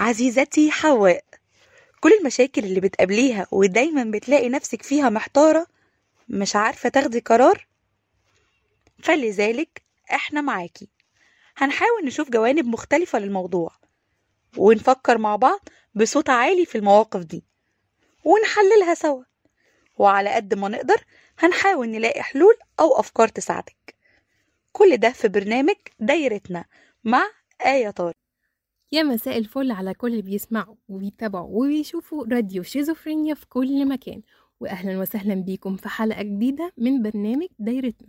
عزيزتي حواء. كل المشاكل اللي بتقابليها ودايما بتلاقي نفسك فيها محتارة مش عارفة تاخدي قرار فلذلك إحنا معاكي. هنحاول نشوف جوانب مختلفة للموضوع ونفكر مع بعض بصوت عالي في المواقف دي ونحللها سوا. وعلى قد ما نقدر هنحاول نلاقي حلول أو أفكار تساعدك. كل ده في برنامج دايرتنا مع آية طارق. يا مساء الفل على كل اللي بيسمعوا وبيتابعوا وبيشوفوا راديو شيزوفرينيا في كل مكان. واهلا وسهلا بيكم في حلقة جديدة من برنامج دايرتنا.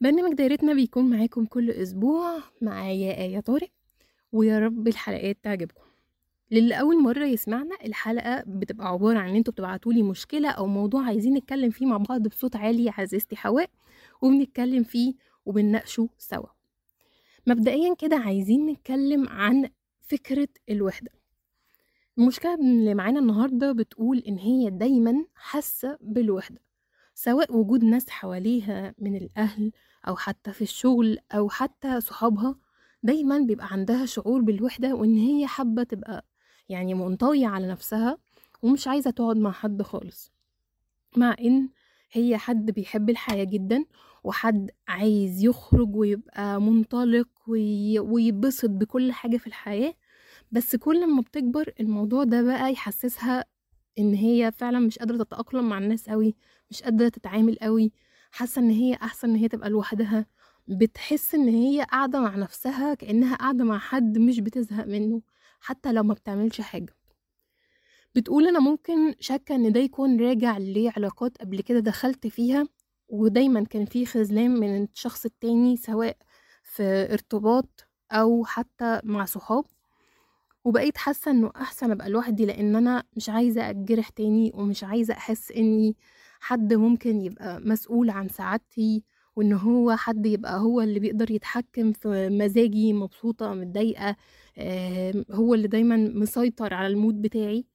برنامج دايرتنا بيكون معاكم كل أسبوع. معايا آية طارق. ويا رب الحلقات تعجبكم. للي اول مرة يسمعنا الحلقة بتبقى عبارة عن إن أنتوا بتبعتوا لي مشكلة أو موضوع عايزين نتكلم فيه مع بعض بصوت عالي عزيزتي حواء وبنتكلم فيه وبنناقشه سوا. مبدئيا كده عايزين نتكلم عن فكرة الوحدة. المشكلة اللي معانا النهاردة بتقول إن هي دايما حاسة بالوحدة سواء وجود ناس حواليها من الأهل أو حتى في الشغل أو حتى صحابها دايما بيبقى عندها شعور بالوحدة وإن هي حابة تبقى يعني منطوية على نفسها ومش عايزة تقعد مع حد خالص. مع إن هي حد بيحب الحياة جدا وحد عايز يخرج ويبقى منطلق وي... ويبسط بكل حاجة في الحياة بس كل ما بتكبر الموضوع ده بقى يحسسها إن هي فعلا مش قادرة تتأقلم مع الناس قوي مش قادرة تتعامل قوي حاسة إن هي أحسن إن هي تبقى لوحدها. بتحس إن هي قاعدة مع نفسها كأنها قاعدة مع حد مش بتزهق منه حتى لو ما بتعملش حاجة. بتقول أنا ممكن شاكة إن ده يكون راجع لعلاقات قبل كده دخلت فيها ودايما كان في خذلان من الشخص التاني سواء في ارتباط أو حتى مع صحاب. وبقيت حاسة إنه أحسن أبقى لوحدي لأن أنا مش عايزة أتجرح تاني ومش عايزة أحس إني حد ممكن يبقى مسؤول عن سعادتي وإن هو حد يبقى هو اللي بيقدر يتحكم في مزاجي مبسوطة متضايقة هو اللي دايما مسيطر على المود بتاعي.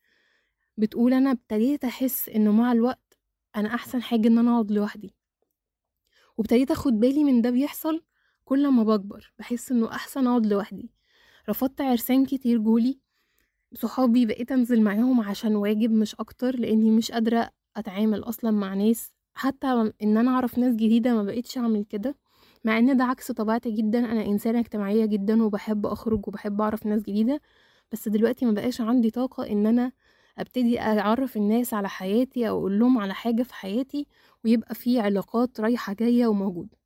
بتقول أنا ابتديت أحس إنه مع الوقت أنا أحسن حاجة إن أنا أقعد لوحدي. وابتديت أخد بالي من ده بيحصل كل ما بكبر بحس إنه أحسن أقعد لوحدي. رفضت عرسان كتير جولي صحابي بقيت انزل معاهم عشان واجب مش أكتر لاني مش قادرة اتعامل أصلا مع ناس. حتى ان أنا اعرف ناس جديدة ما بقيتش اعمل كده مع ان ده عكس طبيعتي جدا. أنا انسانة اجتماعية جدا وبحب اخرج وبحب اعرف ناس جديدة بس دلوقتي ما بقاش عندي طاقة ان أنا ابتدي اعرف الناس على حياتي أو أقول لهم على حاجة في حياتي ويبقى في علاقات رايحة جاية وموجودة.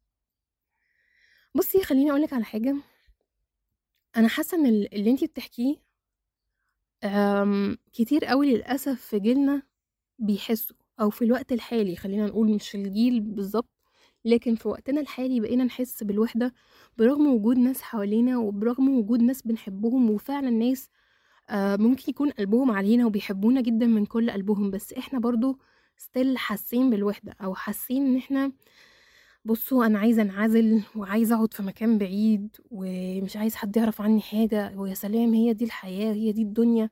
بصي خليني اقولك على حاجة. أنا حاسة إن اللي انتي بتحكيه كتير قوي للأسف في جيلنا بيحسوا أو في الوقت الحالي خلينا نقول مش الجيل بالظبط لكن في وقتنا الحالي بقينا نحس بالوحدة برغم وجود ناس حوالينا وبرغم وجود ناس بنحبهم وفعلا ناس ممكن يكون قلبهم علينا وبيحبونا جدا من كل قلبهم بس إحنا برضو ستيل حاسين بالوحدة أو حاسين إن إحنا بصوا أنا عايزة أنعزل وعايزة أقعد في مكان بعيد ومش عايز حد يعرف عني حاجة. ويا سلام هي دي الحياة هي دي الدنيا.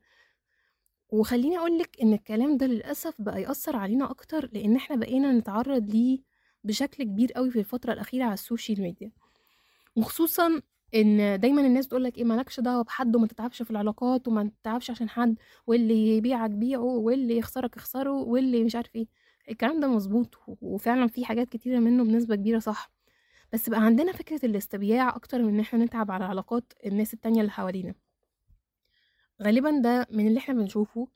وخليني اقولك إن الكلام ده للأسف بقى يأثر علينا أكتر لأن إحنا بقينا نتعرض ليه بشكل كبير قوي في الفترة الأخيرة على السوشيال ميديا. وخصوصا إن دايما الناس تقولك إيه مالكش دعوة بحد وما تتعبش في العلاقات وما تتعبش عشان حد واللي يبيعك بيعه واللي يخسرك يخسره واللي مش عارف إيه. الكلام ده مظبوط وفعلا في حاجات كتيرة منه بنسبة كبيرة صح. بس بقى عندنا فكرة الاستبياع أكتر من إن إحنا نتعب على علاقات الناس التانية اللي حوالينا. غالبا ده من اللي إحنا بنشوفه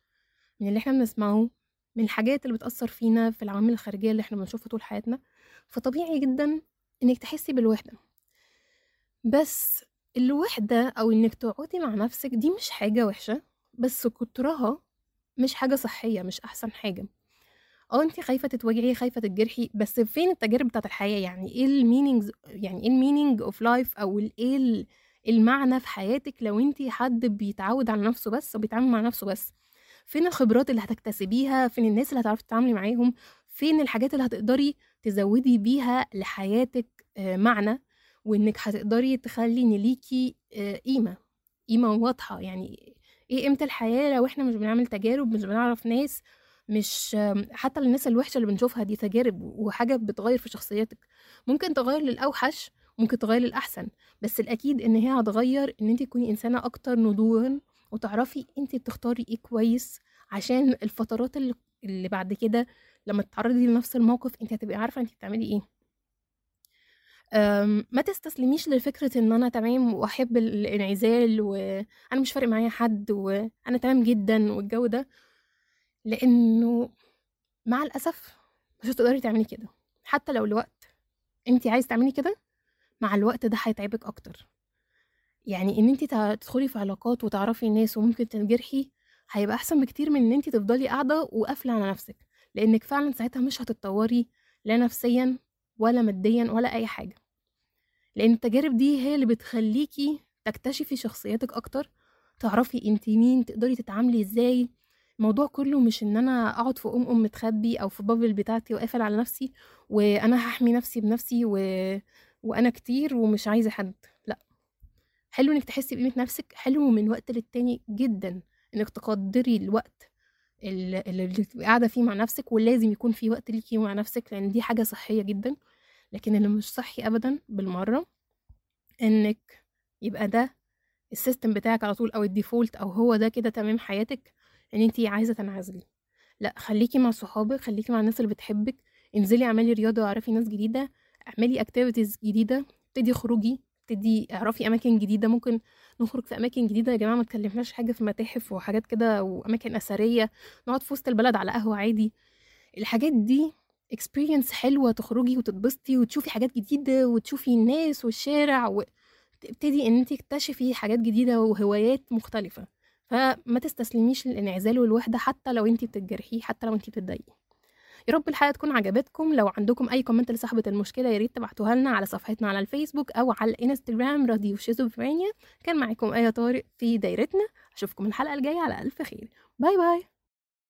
من اللي إحنا بنسمعه من الحاجات اللي بتأثر فينا في العوامل الخارجية اللي إحنا بنشوفها طول حياتنا. فطبيعي جدا إنك تحسي بالوحدة. بس الوحدة أو إنك تقعدي مع نفسك دي مش حاجة وحشة بس كترها مش حاجة صحية مش أحسن حاجة. آه انت خايفة تتوجعي خايفة تتجرحي بس فين التجارب بتاعت الحياة؟ يعني إيه ال meanings يعني إيه ال meaning of life أو إيه المعنى في حياتك لو انت حد بيتعود على نفسه بس وبيتعامل مع نفسه بس؟ فين الخبرات اللي هتكتسبيها؟ فين الناس اللي هتعرفي تتعاملي معاهم؟ فين الحاجات اللي هتقدري تزودي بيها لحياتك معنى وإنك هتقدري تخلي إن ليكي قيمة قيمة واضحة؟ يعني إيه قيمه الحياة لو إحنا مش بنعمل تجارب مش بنعرف ناس مش حتى الناس الوحشة اللي بنشوفها دي تجارب وحاجة بتغير في شخصيتك. ممكن تغير للأوحش ممكن تغير للأحسن بس الأكيد إن هي هتغير إن انت تكوني إنسانة أكتر نضوجا وتعرفي انت بتختاري إيه كويس عشان الفترات اللي, بعد كده لما تتعرضي لنفس الموقف انت هتبقي عارفة انت بتعملي إيه. ما تستسلميش لفكرة إن أنا تمام وأحب الانعزال وأنا مش فارق معايا حد وأنا تمام جدا والجو ده. لأنه مع الأسف مش هتقدري تعملي كده. حتى لو الوقت انت عايز تعملي كده مع الوقت ده هيتعبك أكتر. يعني إن انت تدخلي في علاقات وتعرفي الناس وممكن تنجرحي هيبقى أحسن بكتير من إن انت تفضلي قاعدة وقافلة على نفسك. لأنك فعلا ساعتها مش هتتطوري لا نفسيا ولا ماديا ولا أي حاجة. لأن التجارب دي هي اللي بتخليكي تكتشفي شخصياتك أكتر تعرفي انت مين تقدري تتعاملي إزاي الموضوع كله مش إن أنا أقعد في ام أم متخبي أو في بابل بتاعتي وقافل على نفسي وأنا هحمي نفسي بنفسي و... وأنا كتير ومش عايزة حد. لأ. حلو إنك تحسي بقيمة نفسك حلو من وقت للتاني جدا إنك تقدري الوقت ال- اللي بتبقي قاعدة فيه مع نفسك ولازم يكون في وقت ليكي مع نفسك لأن دي حاجة صحية جدا. لكن اللي مش صحي ابدا بالمرة إنك يبقى ده ال system بتاعك على طول أو ال default أو هو ده كده تمام حياتك إن انتي عايزة تنعزلي. لأ خليكي مع صحابك خليكي مع الناس اللي بتحبك. انزلي اعملي رياضة واعرفي ناس جديدة. اعملي activities جديدة. ابتدي خروجي. ابتدي اعرفي أماكن جديدة. ممكن نخرج في أماكن جديدة. يا جماعة ما تكلمناش حاجة في متاحف وحاجات كده وأماكن أثرية. نقعد في وسط البلد على قهوة عادي. الحاجات دي experience حلوة. تخرجي وتتبسطي وتشوفي حاجات جديدة وتشوفي الناس والشارع وتبتدي إن انت تكتشفي حاجات جديدة وهوايات مختلفة. فما تستسلميش للانعزال والوحدة حتى لو انت بتتجرحي حتى لو انت بتتضايقي. يا رب الحلقة تكون عجبتكم. لو عندكم أي comment لصاحبة المشكلة يا ريت تبعتوها لنا على صفحتنا على الفيسبوك أو على الانستجرام راديو شيزوفرينيا. كان معاكم آية طارق في دايرتنا. أشوفكم الحلقة الجاية على ألف خير. bye bye.